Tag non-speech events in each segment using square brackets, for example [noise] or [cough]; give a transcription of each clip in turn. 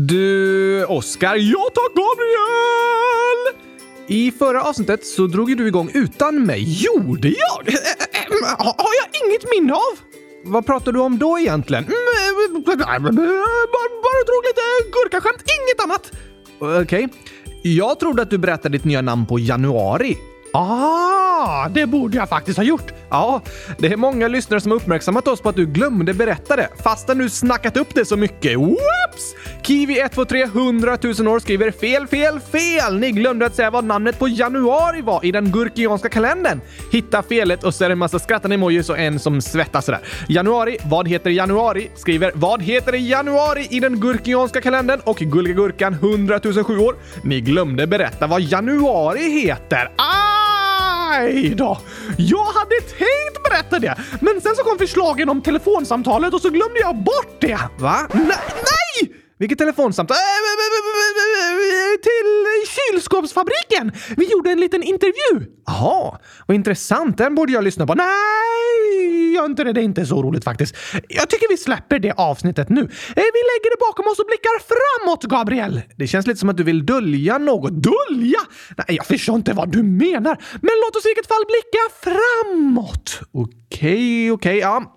Du, Oskar. Ja tack, Gabriel! I förra avsnittet så drog ju du igång utan mig. Gjorde jag? Har jag inget minne av? Vad pratar du om då egentligen? Bara, bara drog lite gurkaskämt, inget annat. Okej. Jag trodde att du berättade ditt nya namn på januari. Ah, det borde jag faktiskt ha gjort. Ja, det är många lyssnare som har uppmärksammat oss på att du glömde berätta det, fastän du snackat upp det så mycket. Whoops! Kiwi123 100 000 år skriver fel, fel, fel! Ni glömde att säga vad namnet på januari var i den gurkianska kalendern. Hitta felet och så är det en massa skrattande emojis och en som svettas sådär. Januari, vad heter januari? Skriver vad heter januari i den gurkianska kalendern? Och Gulliga Gurkan 100 007 år. Ni glömde berätta vad januari heter. Ah! Aj då! Jag hade tänkt berätta det, men sen så kom förslagen om telefonsamtalet och så glömde jag bort det. Va? Nej! nej! Vilket telefonsamtal? Äh, äh, äh, till kylskåpsfabriken! Vi gjorde en liten intervju. Jaha, vad intressant. Den borde jag lyssna på. Nej, gör inte det. Det är inte så roligt faktiskt. Jag tycker vi släpper det avsnittet nu. Eh, vi lägger det bakom oss och blickar framåt, Gabriel. Det känns lite som att du vill dölja något. Dölja? Nej, jag förstår inte vad du menar. Men låt oss i vilket fall blicka framåt. Okej, okej, ja.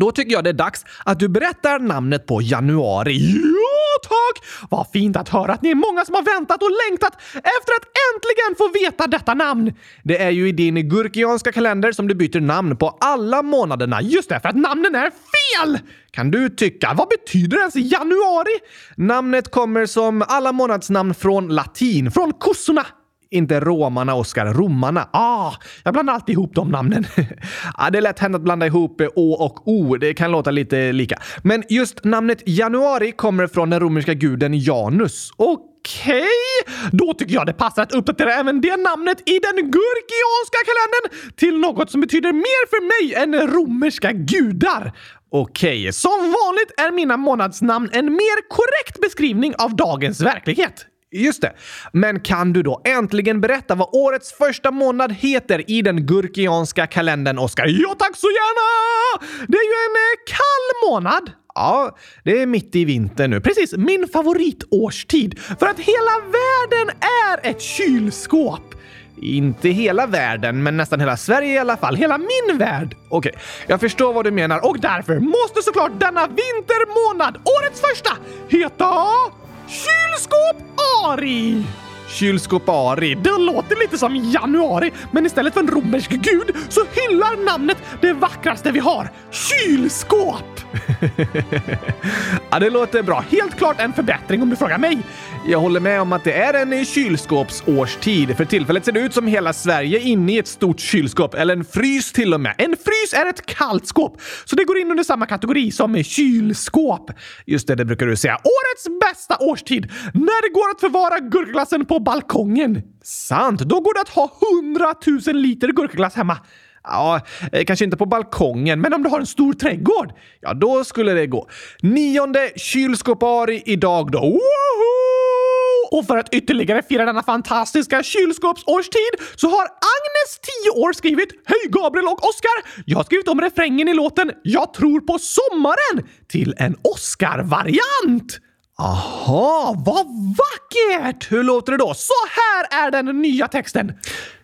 Då tycker jag det är dags att du berättar namnet på januari. Ja, tack! Vad fint att höra att ni är många som har väntat och längtat efter att äntligen få veta detta namn. Det är ju i din gurkianska kalender som du byter namn på alla månaderna. Just det, för att namnen är fel! Kan du tycka. Vad betyder ens januari? Namnet kommer som alla månadsnamn från latin, från kossorna. Inte romarna, Oskar. Romarna. Ah, jag blandar alltid ihop de namnen. [laughs] ah, det är lätt hänt att blanda ihop eh, Å och O. Det kan låta lite lika. Men just namnet januari kommer från den romerska guden Janus. Okej, okay. då tycker jag det passar att uppdatera även det namnet i den gurkianska kalendern till något som betyder mer för mig än romerska gudar. Okej, okay. som vanligt är mina månadsnamn en mer korrekt beskrivning av dagens verklighet. Just det. Men kan du då äntligen berätta vad årets första månad heter i den gurkianska kalendern, Oskar? Ja, tack så gärna! Det är ju en eh, kall månad. Ja, det är mitt i vintern nu. Precis, min favoritårstid. För att hela världen är ett kylskåp. Inte hela världen, men nästan hela Sverige i alla fall. Hela min värld! Okej, okay. jag förstår vad du menar och därför måste såklart denna vintermånad, årets första, heta Kylskåp Ari! Kylskåp Ari. Det låter lite som januari, men istället för en romersk gud så hyllar namnet det vackraste vi har. Kylskåp! [laughs] ja, det låter bra. Helt klart en förbättring om du frågar mig. Jag håller med om att det är en eh, kylskåpsårstid. För tillfället ser det ut som hela Sverige inne i ett stort kylskåp, eller en frys till och med. En frys är ett kallt skåp, så det går in under samma kategori som eh, kylskåp. Just det, det brukar du säga. Årets bästa årstid! När det går att förvara gurkglassen på balkongen. Sant, då går det att ha hundratusen liter gurkaglass hemma. Ja, eh, kanske inte på balkongen, men om du har en stor trädgård, ja då skulle det gå. Nionde kylskåpari idag då. Woho! Och för att ytterligare fira denna fantastiska kylskåpsårstid så har Agnes, 10 år, skrivit Hej Gabriel och Oskar! Jag har skrivit om refrängen i låten Jag tror på sommaren till en Oscar-variant. Aha, vad vackert! Hur låter det då? Så här är den nya texten.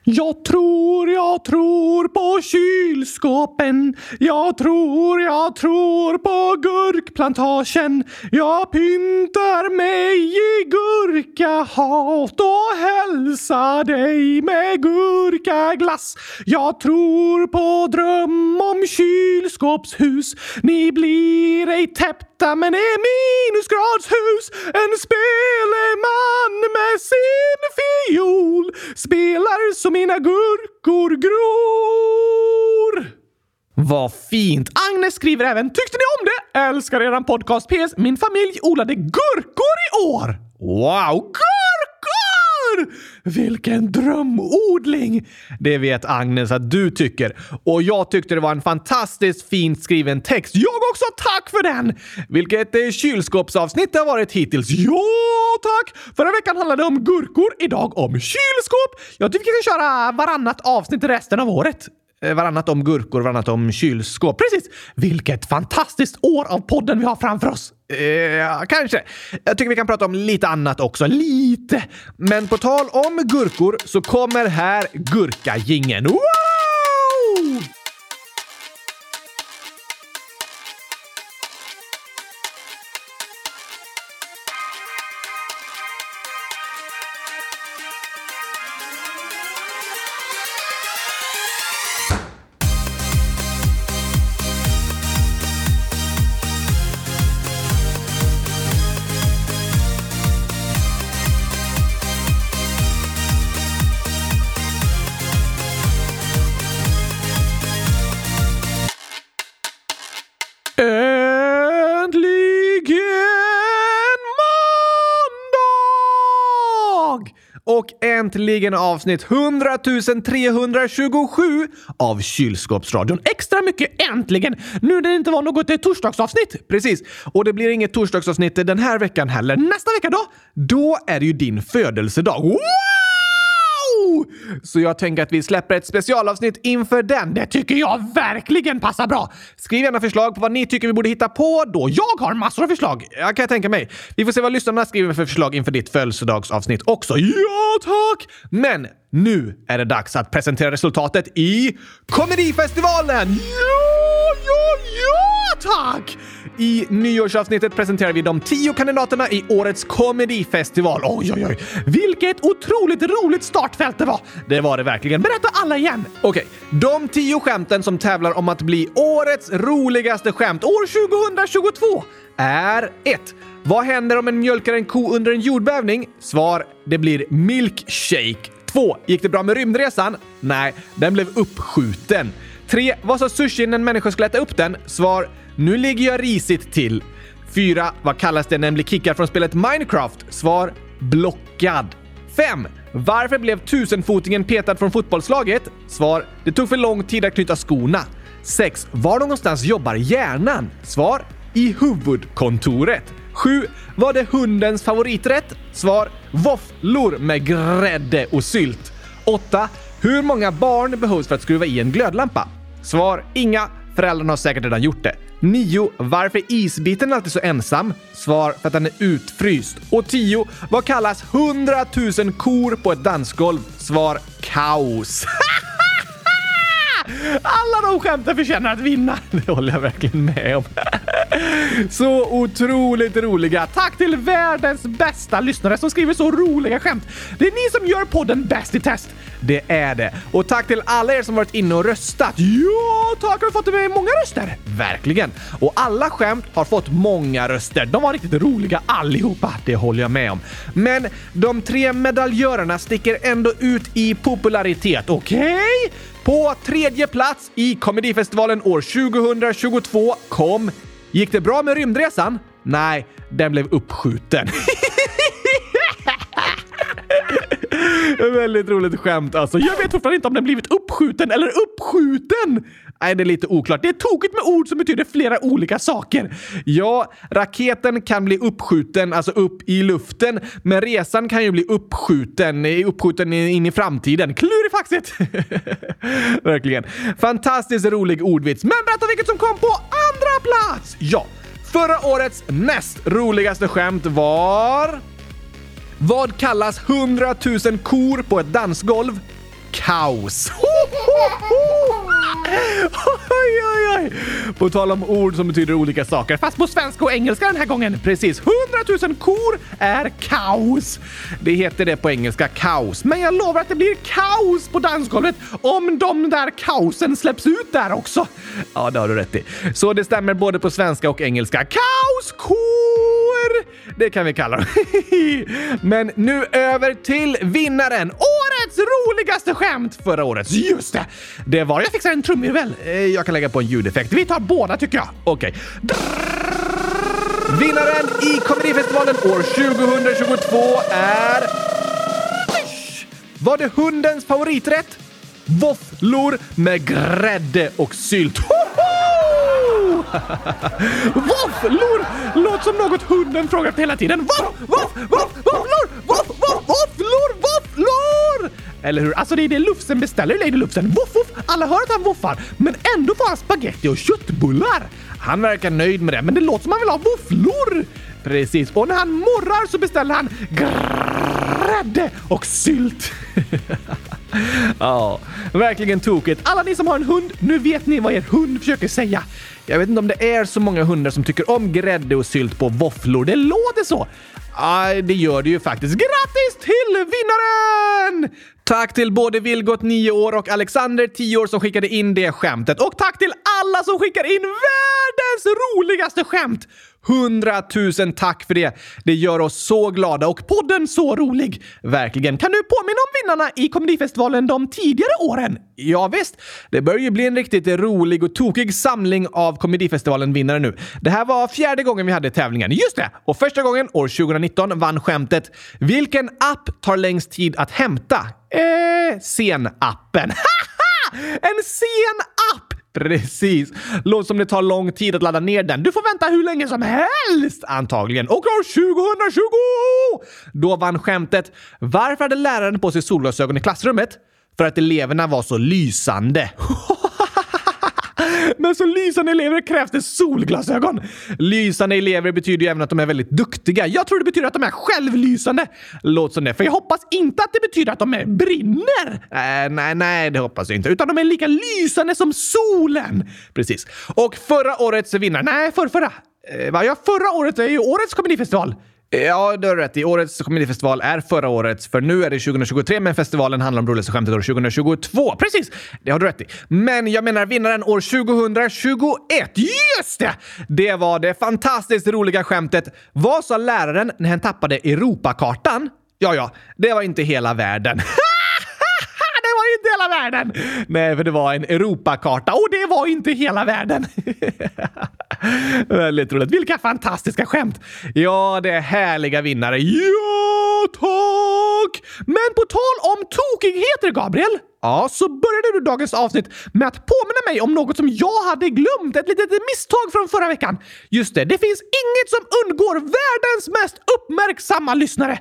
Jag tror, jag tror på kylskåpen. Jag tror, jag tror på gurkplantagen. Jag pyntar mig i gurkahat och hälsar dig med gurkaglass. Jag tror på dröm om kylskåpshus. Ni blir ej täppta men är minusgradshus. En speleman med sin fiol spelar så mina gurkor gror. Vad fint! Agnes skriver även “Tyckte ni om det? Älskar eran podcast PS. Min familj odlade gurkor i år!” Wow! Gurkor! Vilken drömodling! Det vet Agnes att du tycker. Och jag tyckte det var en fantastiskt fint skriven text. Jag också! Tack för den! Vilket eh, kylskåpsavsnitt det har varit hittills. Ja, tack! Förra veckan handlade det om gurkor, idag om kylskåp. Jag tycker vi kan köra varannat avsnitt resten av året. Eh, varannat om gurkor, varannat om kylskåp. Precis! Vilket fantastiskt år av podden vi har framför oss. Eh, kanske. Jag tycker vi kan prata om lite annat också. Lite. Men på tal om gurkor så kommer här gurkagingen. Wow! Äntligen måndag! Och äntligen avsnitt 100 327 av Kylskåpsradion. Extra mycket äntligen! Nu när det inte var något eh, torsdagsavsnitt. Precis. Och det blir inget torsdagsavsnitt den här veckan heller. Nästa vecka då? Då är det ju din födelsedag. Så jag tänker att vi släpper ett specialavsnitt inför den. Det tycker jag verkligen passar bra. Skriv gärna förslag på vad ni tycker vi borde hitta på då. Jag har massor av förslag. Jag kan tänka mig. Vi får se vad lyssnarna skriver för förslag inför ditt födelsedagsavsnitt också. Ja, tack! Men nu är det dags att presentera resultatet i Komedifestivalen! Ja, ja, ja, tack! I nyårsavsnittet presenterar vi de tio kandidaterna i årets komedifestival. Oj, oj, oj. Vilket otroligt roligt startfält det var! Det var det verkligen. Berätta alla igen! Okej, de tio skämten som tävlar om att bli årets roligaste skämt år 2022 är 1. Vad händer om en mjölkar en ko under en jordbävning? Svar. Det blir milkshake. 2. Gick det bra med rymdresan? Nej, den blev uppskjuten. 3. Vad sa sushin när en människa skulle äta upp den? Svar. Nu ligger jag risigt till. 4. Vad kallas det när en blir kickad från spelet Minecraft? Svar. Blockad. 5. Varför blev tusenfotingen petad från fotbollslaget? Svar. Det tog för lång tid att knyta skorna. 6. Var någonstans jobbar hjärnan? Svar. I huvudkontoret. 7. Var det hundens favoriträtt? Svar. Våfflor med grädde och sylt. 8. Hur många barn behövs för att skruva i en glödlampa? Svar. Inga. Föräldrarna har säkert redan gjort det. 9. Varför är isbiten alltid så ensam? Svar. För att den är utfryst. Och 10. Vad kallas 100 000 kor på ett dansgolv? Svar. Kaos. [laughs] Alla de skämten förtjänar att vinna. [laughs] Det håller jag verkligen med om. Så otroligt roliga. Tack till världens bästa lyssnare som skriver så roliga skämt. Det är ni som gör podden bäst i test. Det är det. Och tack till alla er som varit inne och röstat. Ja, tack! Har vi fått med många röster? Verkligen. Och alla skämt har fått många röster. De var riktigt roliga allihopa. Det håller jag med om. Men de tre medaljörerna sticker ändå ut i popularitet. Okej? Okay? På tredje plats i Komedifestivalen år 2022 kom Gick det bra med rymdresan? Nej, den blev uppskjuten. [laughs] Väldigt roligt skämt alltså. Jag vet fortfarande inte om den blivit uppskjuten eller uppskjuten. Nej, det är lite oklart. Det är tokigt med ord som betyder flera olika saker. Ja, raketen kan bli uppskjuten, alltså upp i luften, men resan kan ju bli uppskjuten, uppskjuten in i framtiden. Klurifaxigt! [laughs] Verkligen. Fantastiskt rolig ordvits. Men berätta vilket som kom på andra plats! Ja, förra årets näst roligaste skämt var... Vad kallas 100 000 kor på ett dansgolv? Kaos. [laughs] Oj, oj, oj! På tal om ord som betyder olika saker, fast på svenska och engelska den här gången. Precis, 100 000 kor är kaos. Det heter det på engelska, kaos. Men jag lovar att det blir kaos på dansgolvet om de där kaosen släpps ut där också. Ja, det har du rätt i. Så det stämmer både på svenska och engelska. Kaoskor! Det kan vi kalla dem. [laughs] Men nu över till vinnaren! Årets roligaste skämt förra året. Just det! Det var... Jag fixar en trumvirvel. Eh, jag kan lägga på en ljudeffekt. Vi tar båda tycker jag. Okej. Vinnaren i Komedifestivalen år 2022 är... Var det hundens favoriträtt? Våfflor med grädde och sylt. Hoho! [laughs] Våfflor! Låter som något hunden frågat hela tiden. Voff, voff, voff, våfflor! Voff, voff, våfflor, våfflor! Eller hur? Alltså det är det Lufsen beställer Lady Lufsen. Voff, voff. Alla hör att han voffar, men ändå får han spaghetti och köttbullar. Han verkar nöjd med det, men det låter som han vill ha våfflor. Precis, och när han morrar så beställer han grädde och sylt. [laughs] [laughs] ja, verkligen tokigt. Alla ni som har en hund, nu vet ni vad er hund försöker säga. Jag vet inte om det är så många hundar som tycker om grädde och sylt på våfflor. Det låter så. Ja, det gör det ju faktiskt. Grattis till vinnaren! Tack till både Vilgot, 9 år, och Alexander, 10 år, som skickade in det skämtet. Och tack till alla som skickar in världens roligaste skämt! Hundratusen tack för det! Det gör oss så glada och podden så rolig. Verkligen. Kan du påminna om vinnarna i Komedifestivalen de tidigare åren? Ja, visst. Det börjar ju bli en riktigt rolig och tokig samling av Komedifestivalen-vinnare nu. Det här var fjärde gången vi hade tävlingen. Just det! Och första gången, år 2019, vann skämtet “Vilken app tar längst tid att hämta?” Eh, sen-appen. [laughs] en sen app! Precis. Låter som det tar lång tid att ladda ner den. Du får vänta hur länge som helst antagligen. Och år 2020! Då vann skämtet “Varför hade läraren på sig solglasögon i klassrummet?” För att eleverna var så lysande. [laughs] Men som lysande elever krävs det solglasögon. Lysande elever betyder ju även att de är väldigt duktiga. Jag tror det betyder att de är självlysande. Låt som det, för jag hoppas inte att det betyder att de är brinner. Äh, nej, nej, det hoppas jag inte. Utan de är lika lysande som solen. Precis. Och förra årets vinnare, nej, förra, Eh, Eh, ja, förra året är ju årets komedifestival. Ja, du har rätt. I årets komedifestival är förra årets, för nu är det 2023, men festivalen handlar om roligaste skämtet år 2022. Precis! Det har du rätt i. Men jag menar vinnaren år 2021. Just det! Det var det fantastiskt roliga skämtet. Vad sa läraren när han tappade Europakartan? Ja, ja, det var inte hela världen. [laughs] inte hela världen! Nej, för det var en Europakarta och det var inte hela världen. [laughs] Väldigt roligt. Vilka fantastiska skämt! Ja, det är härliga vinnare. Ja, tack! Men på tal om tokigheter, Gabriel. Ja, så började du dagens avsnitt med att påminna mig om något som jag hade glömt. Ett litet misstag från förra veckan. Just det, det finns inget som undgår världens mest uppmärksamma lyssnare.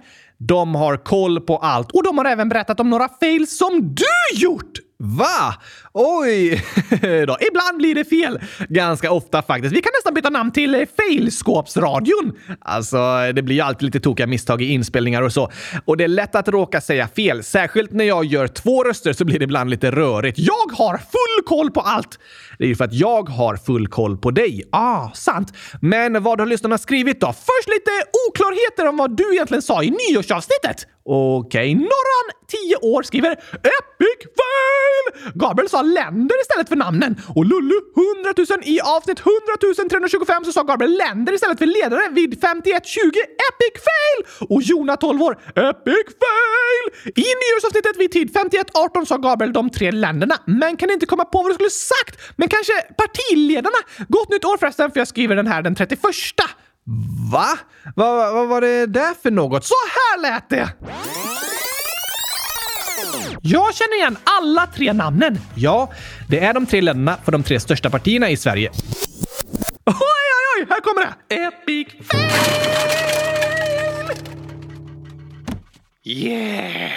De har koll på allt och de har även berättat om några fails som du gjort! Va? Oj! [laughs] då. Ibland blir det fel. Ganska ofta faktiskt. Vi kan nästan byta namn till eh, Failskåpsradion. Alltså, det blir ju alltid lite tokiga misstag i inspelningar och så. Och det är lätt att råka säga fel. Särskilt när jag gör två röster så blir det ibland lite rörigt. Jag har full koll på allt! Det är ju för att jag har full koll på dig. Ah, sant. Men vad har lyssnarna skrivit då? Först lite oklarheter om vad du egentligen sa i nyårsavsnittet. Okej, okay. Norran, 10 år, skriver Epic fail! Gabriel sa länder istället för namnen. Och Lullu, 100 000 i avsnitt 100 325 så sa Gabriel länder istället för ledare vid 5120 Epic fail! Och Jona, 12 år, Epic fail! I nyårsavsnittet vid tid 5118 sa Gabriel de tre länderna, men kan inte komma på vad du skulle sagt. Men kanske partiledarna? Gott nytt år förresten, för jag skriver den här den 31. Va? Vad va, var det där för något? Så här lät det! Jag känner igen alla tre namnen. Ja, det är de tre länderna för de tre största partierna i Sverige. Oj, oj, oj! Här kommer det! Epic fail! Yeah!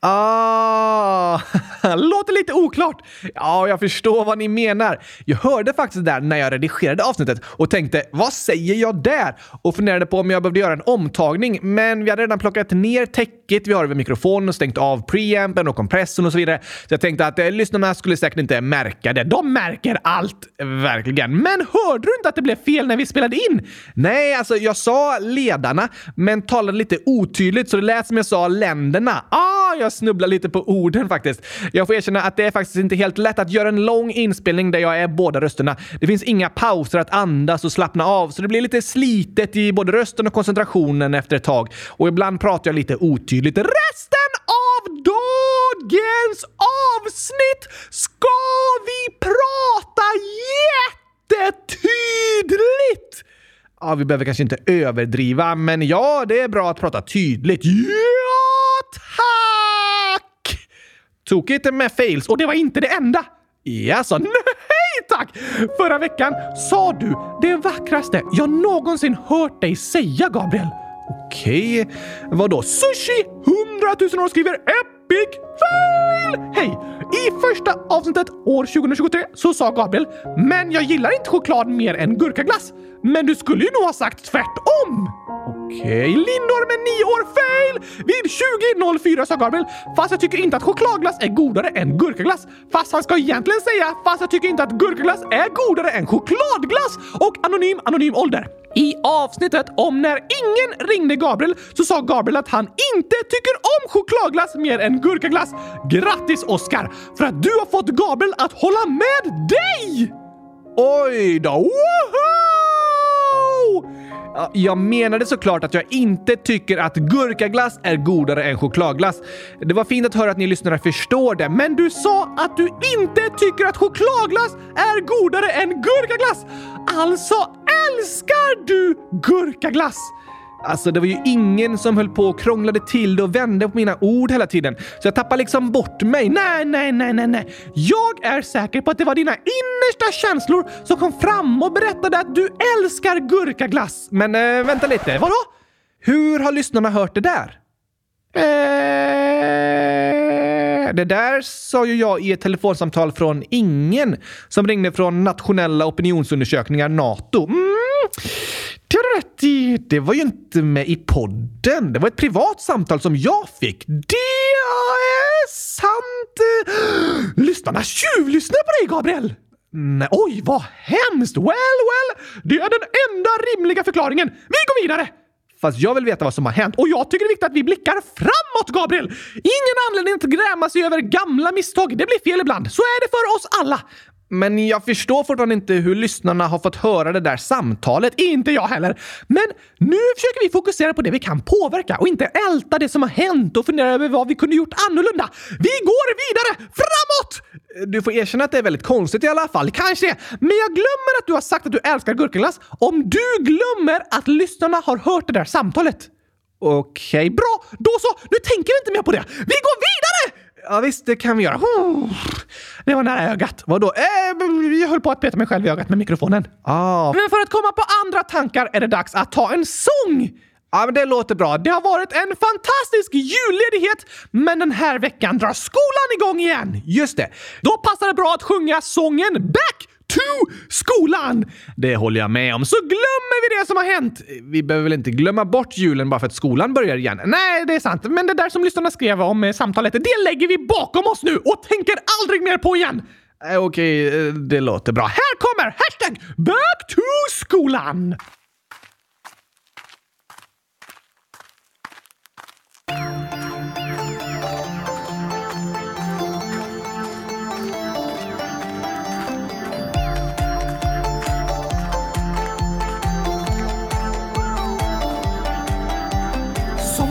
Ah, [laughs] låter lite oklart. Ja, jag förstår vad ni menar. Jag hörde faktiskt där när jag redigerade avsnittet och tänkte vad säger jag där? Och funderade på om jag behövde göra en omtagning, men vi hade redan plockat ner täcket, vi har över mikrofonen och stängt av preampen och kompressorn och så vidare. Så jag tänkte att eh, lyssnarna skulle säkert inte märka det. De märker allt, verkligen. Men hörde du inte att det blev fel när vi spelade in? Nej, alltså jag sa ledarna, men talade lite otydligt så det lät som jag sa länderna. Ah, jag snubblar lite på orden faktiskt. Jag får erkänna att det är faktiskt inte helt lätt att göra en lång inspelning där jag är båda rösterna. Det finns inga pauser att andas och slappna av, så det blir lite slitet i både rösten och koncentrationen efter ett tag. Och ibland pratar jag lite otydligt. Resten av dagens avsnitt ska vi prata jättetydligt! Ja, vi behöver kanske inte överdriva, men ja, det är bra att prata tydligt. Ja, tack! Tokigt med fails och det var inte det enda. Jaså, nej tack! Förra veckan sa du det vackraste jag någonsin hört dig säga, Gabriel. Okej. Vadå? Sushi! 100 000 år skriver Epic fail! Hej! I första avsnittet år 2023 så sa Gabriel “Men jag gillar inte choklad mer än gurkaglass”. Men du skulle ju nog ha sagt tvärtom! Okej, Lindor med nio år fail! Vid 20.04 sa Gabriel “Fast jag tycker inte att chokladglass är godare än gurkaglass”. Fast han ska egentligen säga “Fast jag tycker inte att gurkaglass är godare än chokladglass” och anonym, anonym ålder. I avsnittet om när ingen ringde Gabriel så sa Gabriel att han inte tycker om chokladglass mer än gurkaglass. Grattis Oscar för att du har fått Gabriel att hålla med dig! Oj då! Woho! Jag menade såklart att jag inte tycker att gurkaglass är godare än chokladglass. Det var fint att höra att ni lyssnare förstår det, men du sa att du inte tycker att chokladglass är godare än gurkaglass! Alltså älskar du gurkaglass! Alltså, det var ju ingen som höll på och krånglade till det och vände på mina ord hela tiden. Så jag tappade liksom bort mig. Nej, nej, nej, nej, nej. Jag är säker på att det var dina innersta känslor som kom fram och berättade att du älskar gurkaglass. Men äh, vänta lite, vadå? Hur har lyssnarna hört det där? Eh, det där sa ju jag i ett telefonsamtal från ingen som ringde från nationella opinionsundersökningar NATO. Mm. Det har rätt i. Det var ju inte med i podden. Det var ett privat samtal som jag fick. Det är sant. Lyssnarna tjuvlyssnar på dig, Gabriel! Nej, oj, vad hemskt! Well, well, det är den enda rimliga förklaringen. Vi går vidare! Fast jag vill veta vad som har hänt och jag tycker det är viktigt att vi blickar framåt, Gabriel! Ingen anledning att gräma sig över gamla misstag. Det blir fel ibland. Så är det för oss alla. Men jag förstår fortfarande inte hur lyssnarna har fått höra det där samtalet. Inte jag heller. Men nu försöker vi fokusera på det vi kan påverka och inte älta det som har hänt och fundera över vad vi kunde gjort annorlunda. Vi går vidare! Framåt! Du får erkänna att det är väldigt konstigt i alla fall. Kanske det. Men jag glömmer att du har sagt att du älskar gurkaglass om du glömmer att lyssnarna har hört det där samtalet. Okej, okay, bra! Då så! Nu tänker vi inte mer på det. Vi går vidare! Ja visst, det kan vi göra. Det var nära ögat. Vadå? Eh, jag höll på att peta mig själv i ögat med mikrofonen. Ah. Men för att komma på andra tankar är det dags att ta en sång! Ja, men det låter bra. Det har varit en fantastisk julledighet, men den här veckan drar skolan igång igen. Just det. Då passar det bra att sjunga sången Back to skolan! Det håller jag med om. Så glömmer vi det som har hänt. Vi behöver väl inte glömma bort julen bara för att skolan börjar igen? Nej, det är sant. Men det där som lyssnarna skrev om eh, samtalet, det lägger vi bakom oss nu och tänker aldrig mer på igen. Eh, okej, okay, det låter bra. Här kommer hashtag back to skolan!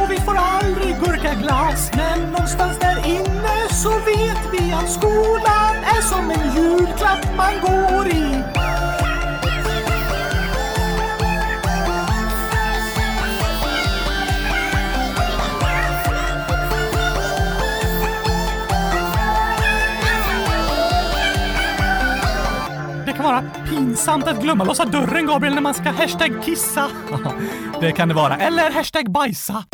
och vi får aldrig gurkaglass. Men någonstans där inne så vet vi att skolan är som en julklapp man går i. pinsamt att glömma låsa dörren, Gabriel, när man ska hashtag kissa. [laughs] det kan det vara. Eller hashtag bajsa.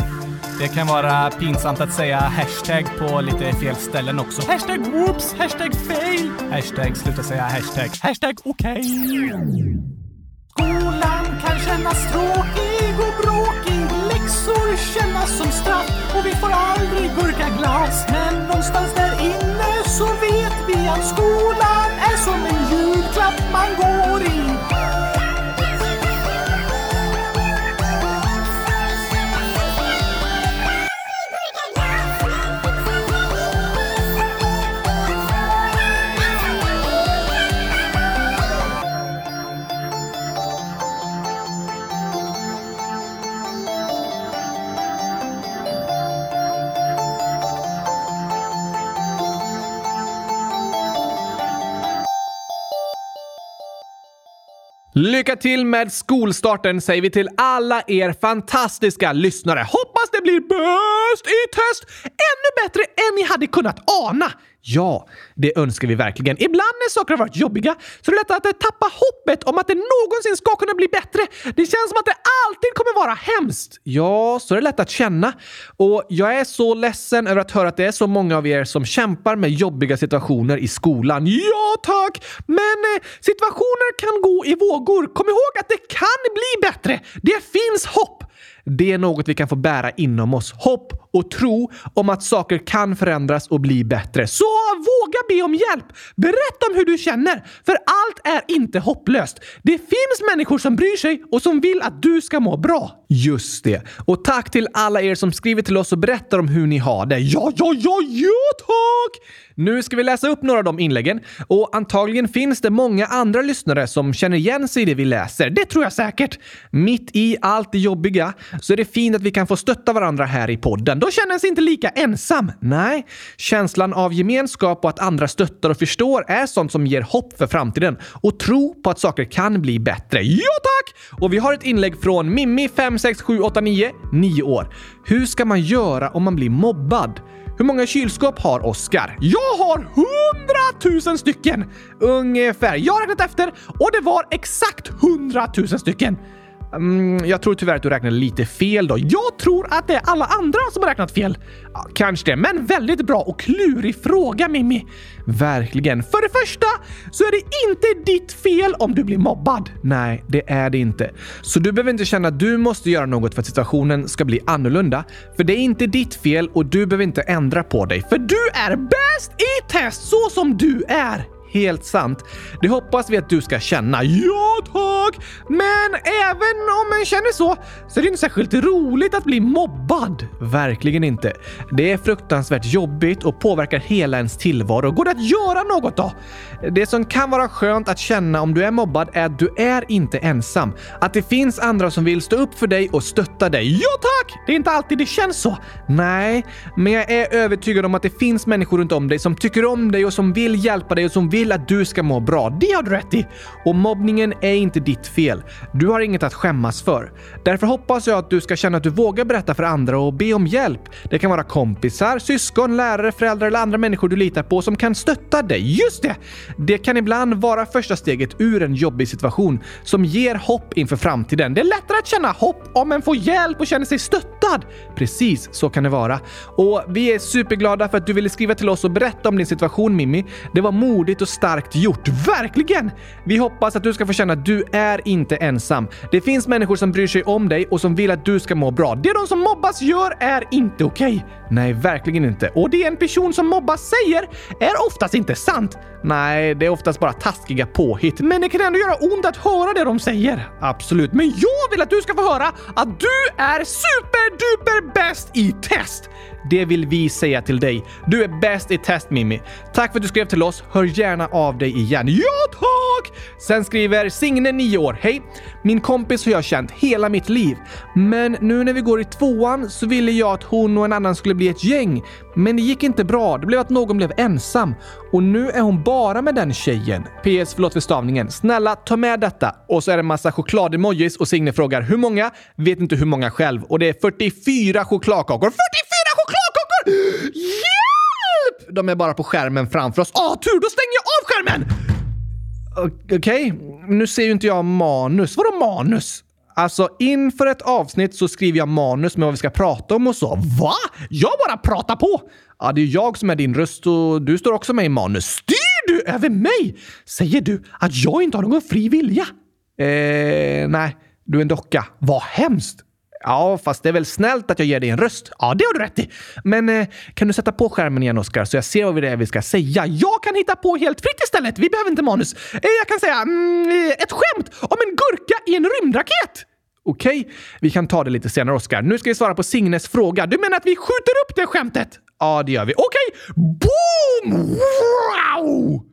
Det kan vara pinsamt att säga hashtag på lite fel ställen också. Hashtag whoops, hashtag fail, hashtag sluta säga hashtag, hashtag okej. Okay. Skolan kan kännas tråkig och bråkig, läxor kännas som straff och vi får aldrig gurkaglass. Men någonstans där inne så vet vi att skolan är som en julklapp man går i. Lycka till med skolstarten säger vi till alla er fantastiska lyssnare. Hoppas det blir bäst i test! Ännu bättre än ni hade kunnat ana. Ja, det önskar vi verkligen. Ibland när saker har varit jobbiga så är det lätt att tappa hoppet om att det någonsin ska kunna bli bättre. Det känns som att det alltid kommer vara hemskt. Ja, så är det lätt att känna. Och jag är så ledsen över att höra att det är så många av er som kämpar med jobbiga situationer i skolan. Ja, tack! Men eh, situationer kan gå i vågor. Kom ihåg att det kan bli bättre. Det finns hopp. Det är något vi kan få bära inom oss. Hopp och tro om att saker kan förändras och bli bättre. Så våga be om hjälp! Berätta om hur du känner, för allt är inte hopplöst. Det finns människor som bryr sig och som vill att du ska må bra. Just det. Och tack till alla er som skriver till oss och berättar om hur ni har det. Ja, ja, ja, ja, tack! Nu ska vi läsa upp några av de inläggen och antagligen finns det många andra lyssnare som känner igen sig i det vi läser. Det tror jag säkert. Mitt i allt det jobbiga så är det fint att vi kan få stötta varandra här i podden. Då känner sig inte lika ensam. Nej, känslan av gemenskap och att andra stöttar och förstår är sånt som ger hopp för framtiden och tro på att saker kan bli bättre. Ja tack! Och vi har ett inlägg från Mimmi 56789, 9 år. Hur ska man göra om man blir mobbad? Hur många kylskåp har Oskar? Jag har hundratusen stycken! Ungefär. Jag har räknat efter och det var exakt hundratusen stycken. Mm, jag tror tyvärr att du räknade lite fel då. Jag tror att det är alla andra som har räknat fel. Ja, kanske det, men väldigt bra och klurig fråga Mimmi. Verkligen. För det första så är det inte ditt fel om du blir mobbad. Nej, det är det inte. Så du behöver inte känna att du måste göra något för att situationen ska bli annorlunda. För det är inte ditt fel och du behöver inte ändra på dig. För du är bäst i test så som du är. Helt sant. Det hoppas vi att du ska känna. Ja, tack! Men även om man känner så, så är det inte särskilt roligt att bli mobbad. Verkligen inte. Det är fruktansvärt jobbigt och påverkar hela ens tillvaro. Går det att göra något då? Det som kan vara skönt att känna om du är mobbad är att du är inte ensam. Att det finns andra som vill stå upp för dig och stötta dig. Ja, tack! Det är inte alltid det känns så. Nej, men jag är övertygad om att det finns människor runt om dig som tycker om dig och som vill hjälpa dig och som vill vill att du ska må bra. Det har du rätt i! Och mobbningen är inte ditt fel. Du har inget att skämmas för. Därför hoppas jag att du ska känna att du vågar berätta för andra och be om hjälp. Det kan vara kompisar, syskon, lärare, föräldrar eller andra människor du litar på som kan stötta dig. Just det! Det kan ibland vara första steget ur en jobbig situation som ger hopp inför framtiden. Det är lättare att känna hopp om en får hjälp och känner sig stöttad. Precis så kan det vara. Och vi är superglada för att du ville skriva till oss och berätta om din situation Mimmi. Det var modigt och starkt gjort. Verkligen! Vi hoppas att du ska få känna att du är inte ensam. Det finns människor som bryr sig om dig och som vill att du ska må bra. Det de som mobbas gör är inte okej. Okay. Nej, verkligen inte. Och det en person som mobbas säger är oftast inte sant. Nej, det är oftast bara taskiga påhitt. Men det kan ändå göra ont att höra det de säger. Absolut. Men jag vill att du ska få höra att du är superduper bäst i test! Det vill vi säga till dig. Du är bäst i test Mimmi. Tack för att du skrev till oss. Hör gärna av dig igen. Ja tack! Sen skriver Signe, 9 år. Hej! Min kompis har jag känt hela mitt liv. Men nu när vi går i tvåan så ville jag att hon och en annan skulle bli ett gäng. Men det gick inte bra. Det blev att någon blev ensam. Och nu är hon bara med den tjejen. PS, förlåt för stavningen. Snälla, ta med detta. Och så är det en massa choklademojis och Signe frågar hur många? Vet inte hur många själv. Och det är 44 chokladkakor. 44 chokladkakor! Hjälp! De är bara på skärmen framför oss. Åh, tur! Då stänger jag av skärmen! Okej, nu ser ju inte jag manus. Vadå manus? Alltså, inför ett avsnitt så skriver jag manus med vad vi ska prata om och så. Va? Jag bara pratar på! Ja, det är jag som är din röst och du står också med i manus. Styr du över mig? Säger du att jag inte har någon fri vilja? Eh, nej. Du är en docka. Vad hemskt! Ja, fast det är väl snällt att jag ger dig en röst? Ja, det har du rätt i. Men eh, kan du sätta på skärmen igen, Oskar, så jag ser vad det är vi ska säga? Jag kan hitta på helt fritt istället. Vi behöver inte manus. Eh, jag kan säga mm, eh, ett skämt om en i en rymdraket. Okej, okay. vi kan ta det lite senare, Oskar. Nu ska vi svara på Signes fråga. Du menar att vi skjuter upp det skämtet? Ja, det gör vi. Okej! Okay. Boom! Wow!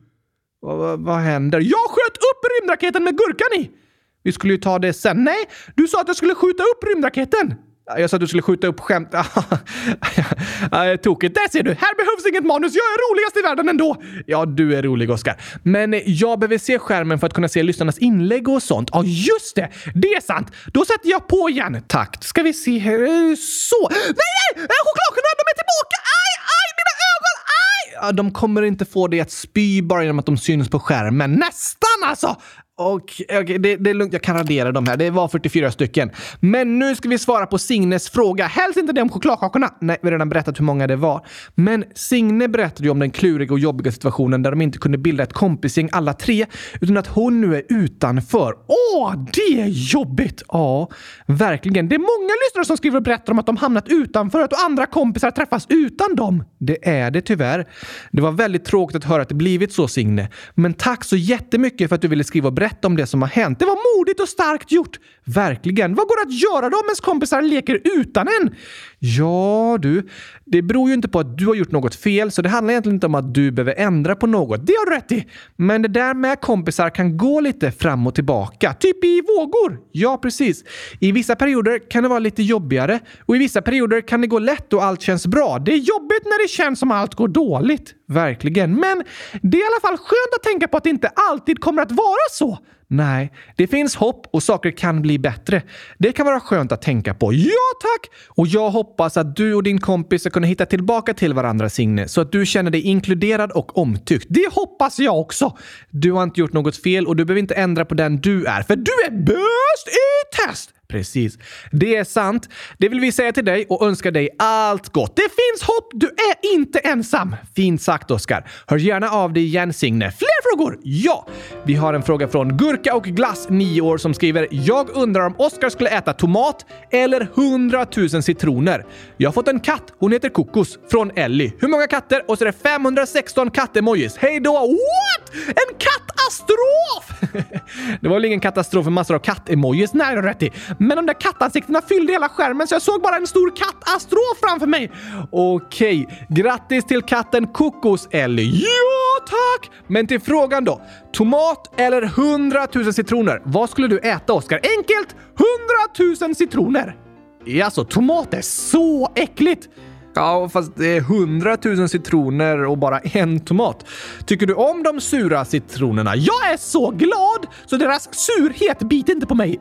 Vad, vad händer? Jag sköt upp rymdraketen med gurkan i! Vi skulle ju ta det sen. Nej, du sa att jag skulle skjuta upp rymdraketen! Jag sa att du skulle skjuta upp skämt. [laughs] Tokigt. Där ser du! Här behövs inget manus. Jag är roligast i världen ändå! Ja, du är rolig, Oskar. Men jag behöver se skärmen för att kunna se lyssnarnas inlägg och sånt. Ja, just det! Det är sant. Då sätter jag på igen. Tack. Ska vi se här. Så. Nej, nej! Äh, Chokladkorna, de är tillbaka! Aj, aj, mina ögon! Aj! Ja, de kommer inte få dig att spy bara genom att de syns på skärmen. Nästan alltså! Okej, okay, okay, det, det, är lugnt. Jag kan radera de här. Det var 44 stycken. Men nu ska vi svara på Signes fråga. Helst inte det om chokladkakorna. Nej, vi har redan berättat hur många det var. Men Signe berättade ju om den kluriga och jobbiga situationen där de inte kunde bilda ett kompisgäng alla tre, utan att hon nu är utanför. Åh, det är jobbigt! Ja, verkligen. Det är många lyssnare som skriver och berättar om att de hamnat utanför och att andra kompisar träffas utan dem. Det är det tyvärr. Det var väldigt tråkigt att höra att det blivit så, Signe. Men tack så jättemycket för att du ville skriva och berätta berätta om det som har hänt. Det var modigt och starkt gjort! Verkligen. Vad går det att göra då om ens kompisar leker utan en? Ja, du. Det beror ju inte på att du har gjort något fel, så det handlar egentligen inte om att du behöver ändra på något. Det har du rätt i. Men det där med kompisar kan gå lite fram och tillbaka. Typ i vågor. Ja, precis. I vissa perioder kan det vara lite jobbigare och i vissa perioder kan det gå lätt och allt känns bra. Det är jobbigt när det känns som allt går dåligt. Verkligen. Men det är i alla fall skönt att tänka på att det inte alltid kommer att vara så. Nej, det finns hopp och saker kan bli bättre. Det kan vara skönt att tänka på. Ja, tack! Och jag hoppas att du och din kompis ska kunna hitta tillbaka till varandra, Signe, så att du känner dig inkluderad och omtyckt. Det hoppas jag också! Du har inte gjort något fel och du behöver inte ändra på den du är, för du är bäst i test! Precis. Det är sant. Det vill vi säga till dig och önska dig allt gott. Det finns hopp! Du är inte ensam! Fint sagt, Oskar. Hör gärna av dig igen, Signe. Fler frågor? Ja! Vi har en fråga från Gurka och Glass, 9 år, som skriver “Jag undrar om Oskar skulle äta tomat eller 100 000 citroner. Jag har fått en katt. Hon heter Kokos. Från Ellie. Hur många katter? Och så är det 516 kattemojis. Hej då! What? En katastrof! [laughs] det var väl ingen katastrof med massor av kattemojis? Nej, har rätt i. Men de där kattansiktena fyllde hela skärmen så jag såg bara en stor kattastrof framför mig. Okej, grattis till katten Kokos, Ellie. Ja, tack! Men till frågan då. Tomat eller 100 000 citroner? Vad skulle du äta, Oskar? Enkelt! 100 000 citroner! Alltså, tomat är så äckligt! Ja, fast det är hundratusen citroner och bara en tomat. Tycker du om de sura citronerna? Jag är så glad så deras surhet biter inte på mig.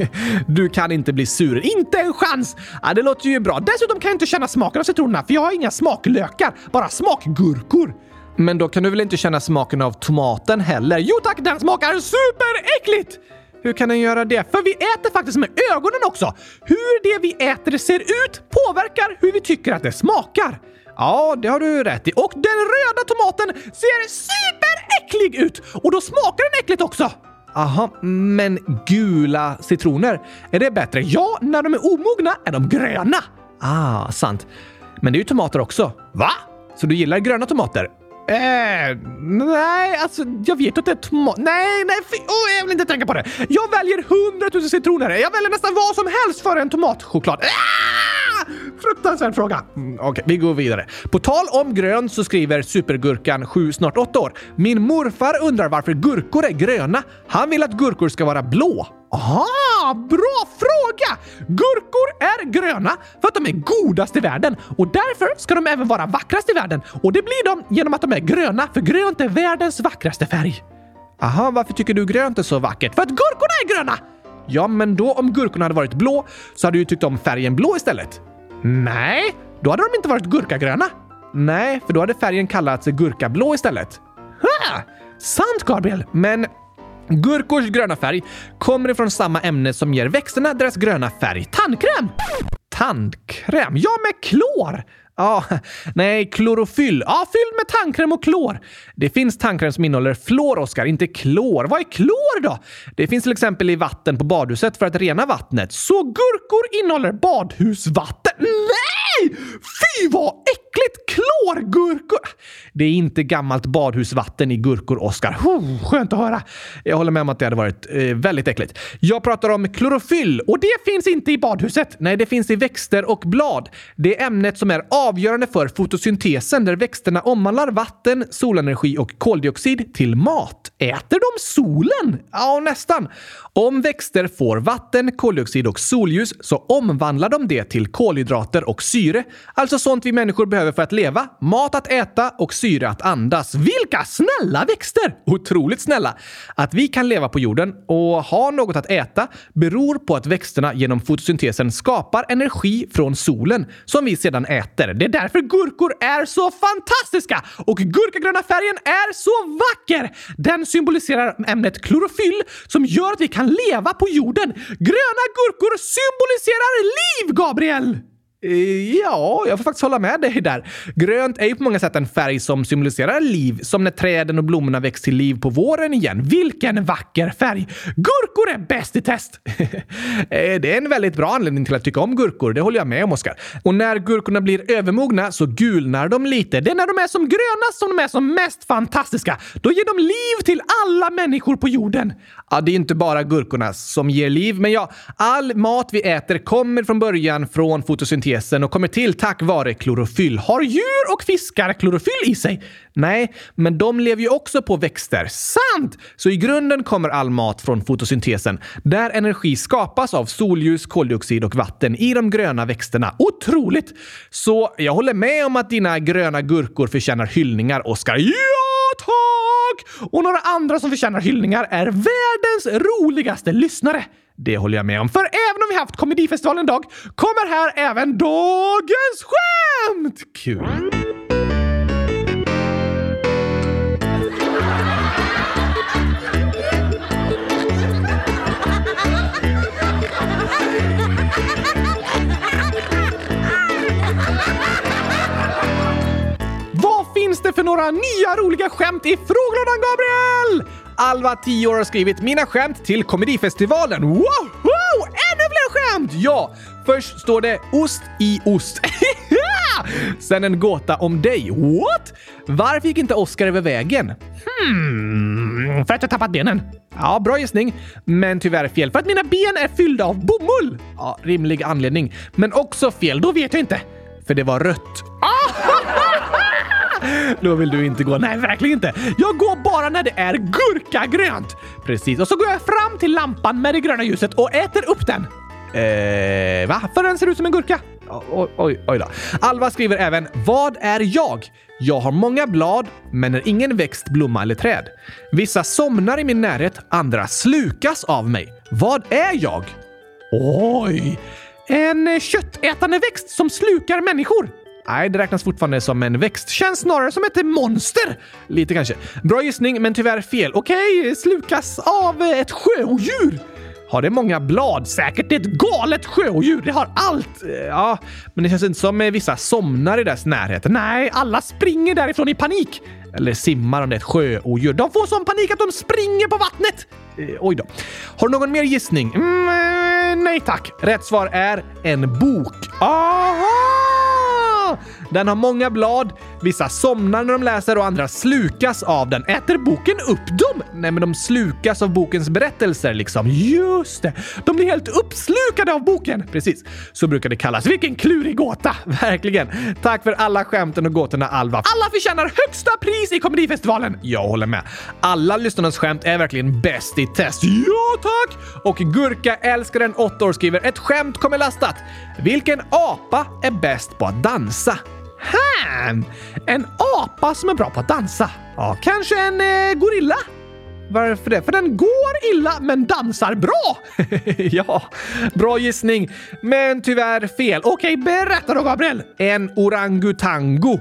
[laughs] du kan inte bli sur. Inte en chans! Ja, det låter ju bra. Dessutom kan jag inte känna smaken av citronerna för jag har inga smaklökar, bara smakgurkor. Men då kan du väl inte känna smaken av tomaten heller? Jo tack, den smakar superäckligt! Hur kan den göra det? För vi äter faktiskt med ögonen också! Hur det vi äter ser ut påverkar hur vi tycker att det smakar. Ja, det har du rätt i. Och den röda tomaten ser superäcklig ut! Och då smakar den äckligt också! Aha, men gula citroner, är det bättre? Ja, när de är omogna är de gröna. Ah, sant. Men det är ju tomater också. Va? Så du gillar gröna tomater? Eh, nej, alltså jag vet att det är tomat... Nej, nej, fy, oh, jag vill inte tänka på det. Jag väljer hundratusen citroner. Jag väljer nästan vad som helst för en tomatchoklad. Ah! Fruktansvärd fråga. Mm, Okej, okay, vi går vidare. På tal om grön så skriver supergurkan 7, snart 8 år. Min morfar undrar varför gurkor är gröna. Han vill att gurkor ska vara blå. Aha, bra fråga! Gurkor är gröna för att de är godast i världen och därför ska de även vara vackrast i världen. Och det blir de genom att de är gröna, för grönt är världens vackraste färg. Aha, varför tycker du grönt är så vackert? För att gurkorna är gröna! Ja, men då om gurkorna hade varit blå så hade du tyckt om färgen blå istället. Nej, då hade de inte varit gurkagröna. Nej, för då hade färgen kallats gurkablå istället. Ha! Sant, Gabriel! Men Gurkors gröna färg kommer ifrån samma ämne som ger växterna deras gröna färg. Tandkräm! Tandkräm? Ja, med klor! Ja, nej, klorofyll. Ja, fylld med tandkräm och klor. Det finns tandkräm som innehåller fluor, Oskar, inte klor. Vad är klor då? Det finns till exempel i vatten på badhuset för att rena vattnet. Så gurkor innehåller badhusvatten? Nej! Fy vad äckligt! Klorgurkor! Det är inte gammalt badhusvatten i gurkor, Oskar. Oh, skönt att höra. Jag håller med om att det hade varit eh, väldigt äckligt. Jag pratar om klorofyll och det finns inte i badhuset. Nej, det finns i växter och blad. Det är ämnet som är avgörande för fotosyntesen där växterna omvandlar vatten, solenergi och koldioxid till mat. Äter de solen? Ja, nästan. Om växter får vatten, koldioxid och solljus så omvandlar de det till kolhydrater och syre. Alltså sånt vi människor behöver för att leva. Mat att äta och syre att andas. Vilka snälla växter! Otroligt snälla! Att vi kan leva på jorden och ha något att äta beror på att växterna genom fotosyntesen skapar energi från solen som vi sedan äter. Det är därför gurkor är så fantastiska! Och gurkagröna färgen är så vacker! Den symboliserar ämnet klorofyll som gör att vi kan leva på jorden. Gröna gurkor symboliserar liv, Gabriel! Eh, ja, jag får faktiskt hålla med dig där. Grönt är ju på många sätt en färg som symboliserar liv, som när träden och blommorna väcks till liv på våren igen. Vilken vacker färg! Gurkor är bäst i test! [laughs] Eh, det är en väldigt bra anledning till att tycka om gurkor, det håller jag med om, Oskar. Och när gurkorna blir övermogna så gulnar de lite. Det är när de är som grönast som de är som mest fantastiska. Då ger de liv till alla människor på jorden. Ja, det är inte bara gurkorna som ger liv, men ja, all mat vi äter kommer från början från fotosyntesen och kommer till tack vare klorofyll. Har djur och fiskar klorofyll i sig? Nej, men de lever ju också på växter. Sant! Så i grunden kommer all mat från fotosyntesen, där energi skapas av solljus, koldioxid och vatten i de gröna växterna. Otroligt! Så jag håller med om att dina gröna gurkor förtjänar hyllningar, Oskar. Ja, tack! Och några andra som förtjänar hyllningar är världens roligaste lyssnare. Det håller jag med om, för även om vi haft komedifestivalen en dag kommer här även dagens skämt! Kul! Vad finns det för några nya roliga skämt i frågelådan, Gabriel? Alva, 10 år, har skrivit mina skämt till komedifestivalen. Wow! wow! Ännu fler skämt! Ja, först står det ost i ost. [laughs] Sen en gåta om dig. What? Varför gick inte Oscar över vägen? Hmm, för att jag tappat benen. Ja, bra gissning. Men tyvärr fel, för att mina ben är fyllda av bomull. Ja, rimlig anledning. Men också fel, då vet jag inte. För det var rött. Då vill du inte gå. Nej, verkligen inte. Jag går bara när det är gurkagrönt. Precis, och så går jag fram till lampan med det gröna ljuset och äter upp den. Eh, va? För den ser ut som en gurka. Oj, oj, oj då. Alva skriver även “Vad är jag? Jag har många blad, men är ingen växt, blomma eller träd. Vissa somnar i min närhet, andra slukas av mig. Vad är jag?” Oj! En köttätande växt som slukar människor. Nej, det räknas fortfarande som en växt. Känns snarare som ett monster. Lite kanske. Bra gissning, men tyvärr fel. Okej, slukas av ett sjöodjur. Har det många blad? Säkert ett galet sjöodjur. Det har allt. Eh, ja, men det känns inte som eh, vissa somnar i dess närhet. Nej, alla springer därifrån i panik. Eller simmar om det är ett sjöodjur. De får sån panik att de springer på vattnet. Eh, oj då. Har du någon mer gissning? Mm, eh, nej tack. Rätt svar är en bok. Aha! Den har många blad. Vissa somnar när de läser och andra slukas av den. Äter boken upp dem? Nej, men de slukas av bokens berättelser liksom. Just det! De blir helt uppslukade av boken! Precis, så brukar det kallas. Vilken klurig gåta! [laughs] Verkligen! Tack för alla skämten och gåtorna, Alva. Alla förtjänar högsta pris i komedifestivalen! Jag håller med. Alla lyssnarnas skämt är verkligen bäst i test. Ja, tack! Och Gurka älskaren 8 år skriver ett skämt kommer lastat. Vilken apa är bäst på att dansa? Han! En apa som är bra på att dansa. Ja, kanske en eh, gorilla? Varför det? För den går illa men dansar bra! [laughs] ja, bra gissning. Men tyvärr fel. Okej, berätta då Gabriel. En orangutango.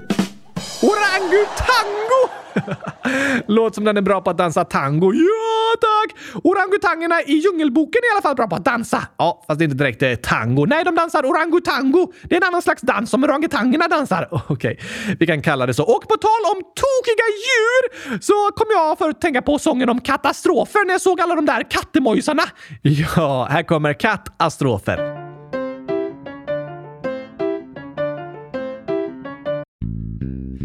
Orangutango! [laughs] Låter som den är bra på att dansa tango. Ja, tack! Orangutangerna i Djungelboken är i alla fall bra på att dansa. Ja, fast det är inte direkt eh, tango. Nej, de dansar orangutango. Det är en annan slags dans som orangutangerna dansar. [laughs] Okej, vi kan kalla det så. Och på tal om tokiga djur så kom jag för att tänka på sången om katastrofer när jag såg alla de där kattemojsarna. [laughs] Ja, här kommer katastrofer.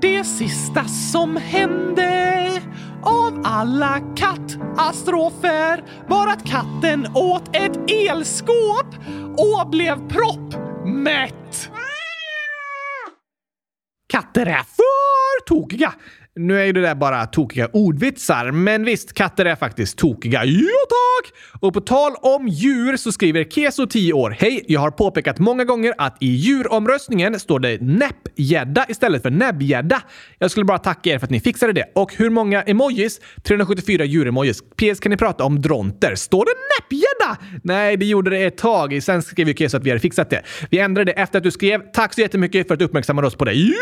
det sista som hände av alla kattastrofer var att katten åt ett elskåp och blev proppmätt. Katter är för tokiga. Nu är ju det där bara tokiga ordvitsar, men visst, katter är faktiskt tokiga. Ja tack! Och på tal om djur så skriver Keso 10 år. Hej, jag har påpekat många gånger att i djuromröstningen står det näppgädda istället för näbbgädda. Jag skulle bara tacka er för att ni fixade det. Och hur många emojis? 374 djuremojis. PS kan ni prata om dronter. Står det näppgädda? Nej, det gjorde det ett tag. Sen skrev ju Keso att vi hade fixat det. Vi ändrade det efter att du skrev. Tack så jättemycket för att du uppmärksammade oss på det. Ja,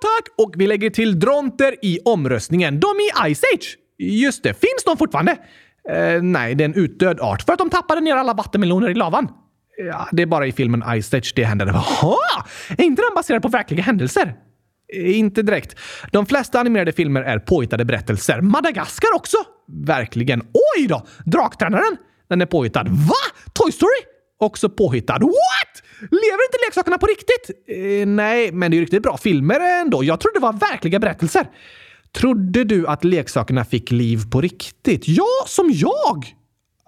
tack! Och vi lägger till dronter i omröstningen. De i Ice Age! Just det, finns de fortfarande? Eh, nej, det är en utdöd art för att de tappade ner alla vattenmeloner i lavan. Ja, det är bara i filmen Ice Age det händer. [laughs] Jaha! Är inte den baserad på verkliga händelser? Eh, inte direkt. De flesta animerade filmer är påhittade berättelser. Madagaskar också! Verkligen. Oj då! Draktränaren! Den är påhittad. Va? Toy Story? Också påhittad. What? Lever inte leksakerna på riktigt? Eh, nej, men det är ju riktigt bra filmer ändå. Jag trodde det var verkliga berättelser. Trodde du att leksakerna fick liv på riktigt? Ja, som jag!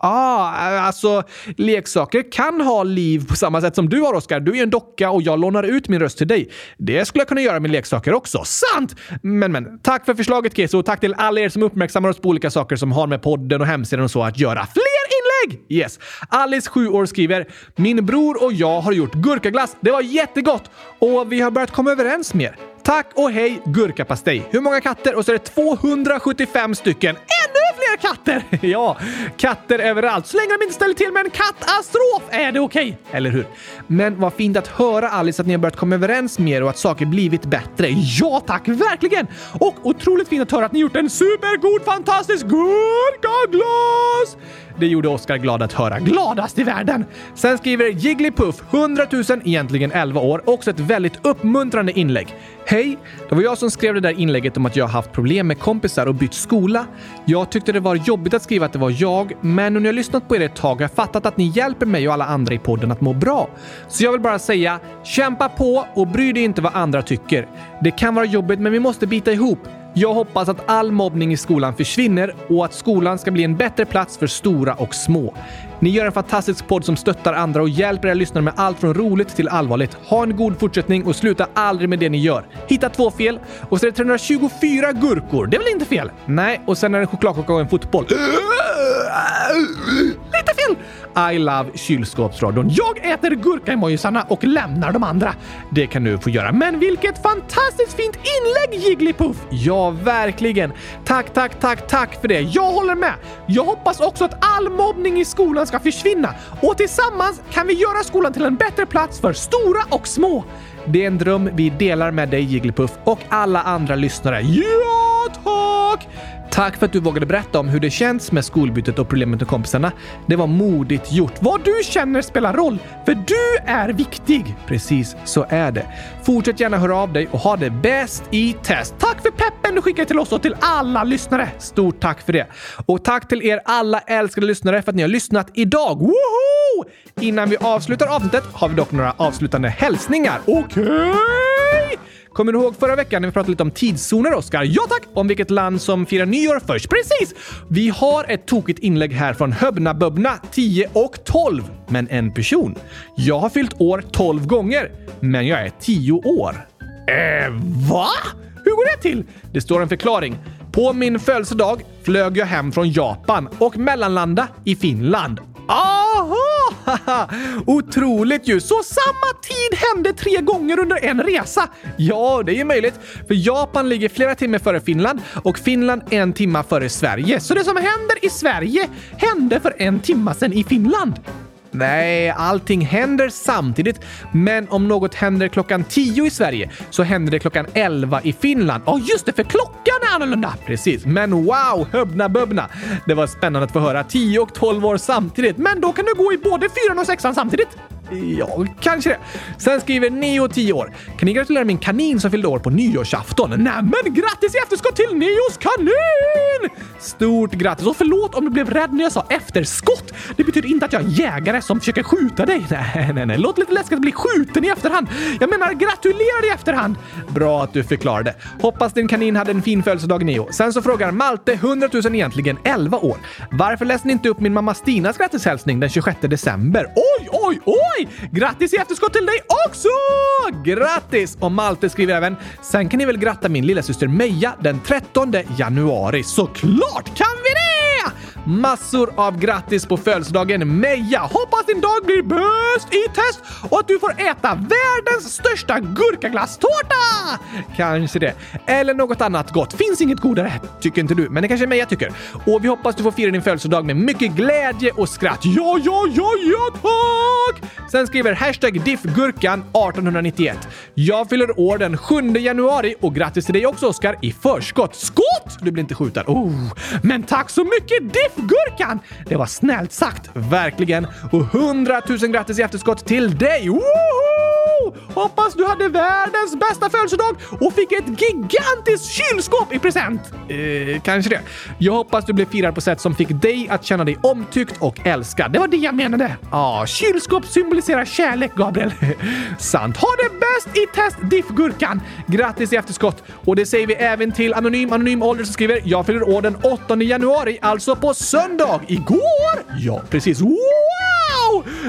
Ah, alltså leksaker kan ha liv på samma sätt som du har, Oskar. Du är en docka och jag lånar ut min röst till dig. Det skulle jag kunna göra med leksaker också. Sant! Men, men, tack för förslaget, Keso. och tack till alla er som uppmärksammar oss på olika saker som har med podden och hemsidan och så att göra. Fler inlägg! Yes. Alice, 7 år, skriver “Min bror och jag har gjort gurkaglass. Det var jättegott och vi har börjat komma överens mer. Tack och hej gurkapastej. Hur många katter? Och så är det 275 stycken. Ännu fler katter! [laughs] ja, katter överallt. Så länge de inte ställer till med en katastrof är det okej. Okay. Eller hur? Men vad fint att höra Alice att ni har börjat komma överens mer och att saker blivit bättre. Ja tack, verkligen! Och otroligt fint att höra att ni gjort en supergod, fantastisk gurkaglass! Det gjorde Oskar glad att höra. Gladast i världen! Sen skriver Jigglypuff, 100 000, egentligen 11 år, också ett väldigt uppmuntrande inlägg. Hej! Det var jag som skrev det där inlägget om att jag haft problem med kompisar och bytt skola. Jag tyckte det var jobbigt att skriva att det var jag, men nu när jag lyssnat på er ett tag har jag fattat att ni hjälper mig och alla andra i podden att må bra. Så jag vill bara säga, kämpa på och bry dig inte vad andra tycker. Det kan vara jobbigt, men vi måste bita ihop. Jag hoppas att all mobbning i skolan försvinner och att skolan ska bli en bättre plats för stora och små. Ni gör en fantastisk podd som stöttar andra och hjälper er lyssnare med allt från roligt till allvarligt. Ha en god fortsättning och sluta aldrig med det ni gör. Hitta två fel och så är det 324 gurkor. Det är väl inte fel? Nej, och sen är det en chokladkaka och en fotboll. Lite fel! I love kylskåpsradion. Jag äter gurka-emojisarna och lämnar de andra. Det kan du få göra. Men vilket fantastiskt fint inlägg Jigglypuff! Ja, verkligen. Tack, tack, tack, tack för det. Jag håller med. Jag hoppas också att all mobbning i skolan ska försvinna och tillsammans kan vi göra skolan till en bättre plats för stora och små. Det är en dröm vi delar med dig Jigglypuff och alla andra lyssnare. Ja, tack! Tack för att du vågade berätta om hur det känns med skolbytet och problemet med kompisarna. Det var modigt gjort. Vad du känner spelar roll, för du är viktig. Precis, så är det. Fortsätt gärna höra av dig och ha det bäst i test. Tack för peppen du skickar till oss och till alla lyssnare. Stort tack för det. Och tack till er alla älskade lyssnare för att ni har lyssnat idag. Woho! Innan vi avslutar avsnittet har vi dock några avslutande hälsningar. Okej? Okay. Kommer du ihåg förra veckan när vi pratade lite om tidszoner, Oskar? Ja tack! Om vilket land som firar nyår först. Precis! Vi har ett tokigt inlägg här från Höbna Böbna 10 och 12. Men en person. Jag har fyllt år 12 gånger, men jag är 10 år. Eh, va? Hur går det till? Det står en förklaring. På min födelsedag flög jag hem från Japan och mellanlanda i Finland. Aha! [laughs] Otroligt ju! Så samma tid hände tre gånger under en resa? Ja, det är ju möjligt. För Japan ligger flera timmar före Finland och Finland en timma före Sverige. Så det som händer i Sverige hände för en timma sedan i Finland. Nej, allting händer samtidigt. Men om något händer klockan 10 i Sverige så händer det klockan 11 i Finland. Ja, oh, just det, för klockan är annorlunda! Precis. Men wow, höbna böbna! Det var spännande att få höra 10 och 12 år samtidigt. Men då kan du gå i både 4 och 6 samtidigt. Ja, kanske det. Sen skriver Neo 10 år. Kan ni gratulera min kanin som fyllde år på nyårsafton? Nämen, grattis i efterskott till Neos kanin! Stort grattis och förlåt om du blev rädd när jag sa efterskott. Det betyder inte att jag är en jägare som försöker skjuta dig. [laughs] Nej, nej, nej. Låt lite läskigt att bli skjuten i efterhand. Jag menar gratulerar i efterhand. Bra att du förklarade. Hoppas din kanin hade en fin födelsedag, Neo. Sen så frågar Malte 100 000 egentligen 11 år. Varför läste ni inte upp min mamma Stinas grattishälsning den 26 december? Oj, oj, oj! Oj! Grattis i efterskott till dig också! Grattis! Och Malte skriver även “Sen kan ni väl gratta min lilla syster Meja den 13 januari. Såklart kan vi det! Massor av grattis på födelsedagen Meja! Hoppas din dag blir bäst i test och att du får äta världens största gurkaglasstårta! Kanske det. Eller något annat gott. Finns inget godare, tycker inte du, men det kanske Meja tycker. Och vi hoppas du får fira din födelsedag med mycket glädje och skratt. Ja, ja, ja, ja, tack! Sen skriver hashtag diffgurkan 1891. Jag fyller år den 7 januari och grattis till dig också Oskar i förskott. Skott! Du blir inte skjuten. Oh, men tack så mycket Diff! Diffgurkan! Det var snällt sagt, verkligen. Och 100 000 grattis i efterskott till dig! Woho! Hoppas du hade världens bästa födelsedag och fick ett gigantiskt kylskåp i present. Eh, kanske det. Jag hoppas du blev firad på sätt som fick dig att känna dig omtyckt och älskad. Det var det jag menade. Ja, ah, kylskåp symboliserar kärlek, Gabriel. [laughs] Sant. Ha det bäst i test, Diffgurkan! Grattis i efterskott! Och det säger vi även till Anonym Anonym Ålder som skriver “Jag fyller år den 8 januari, alltså på söndag. Igår!” Ja, precis. Wow!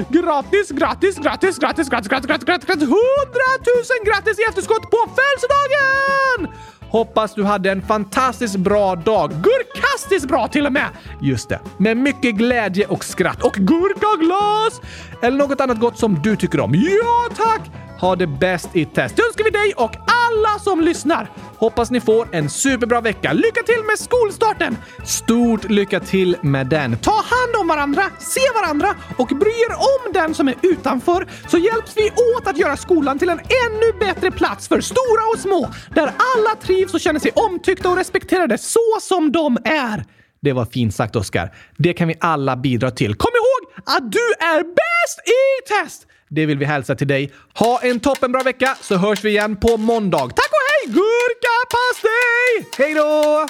Grattis, grattis, grattis, grattis, grattis, grattis, grattis, grattis, grattis! Hundratusen grattis i efterskott på födelsedagen! Hoppas du hade en fantastiskt bra dag. Gurkastiskt bra till och med! Just det. Med mycket glädje och skratt och gurkaglas! Eller något annat gott som du tycker om. Ja, tack! Ha det bäst i test. Det önskar vi dig och alla som lyssnar. Hoppas ni får en superbra vecka. Lycka till med skolstarten! Stort lycka till med den. Ta hand om varandra, se varandra och bry er om den som är utanför så hjälps vi åt att göra skolan till en ännu bättre plats för stora och små där alla trivs och känner sig omtyckta och respekterade så som de är. Det var fint sagt, Oskar. Det kan vi alla bidra till. Kom ihåg att du är bäst i test! Det vill vi hälsa till dig. Ha en toppenbra vecka så hörs vi igen på måndag. Tack och hej gurkapastej! Hej då!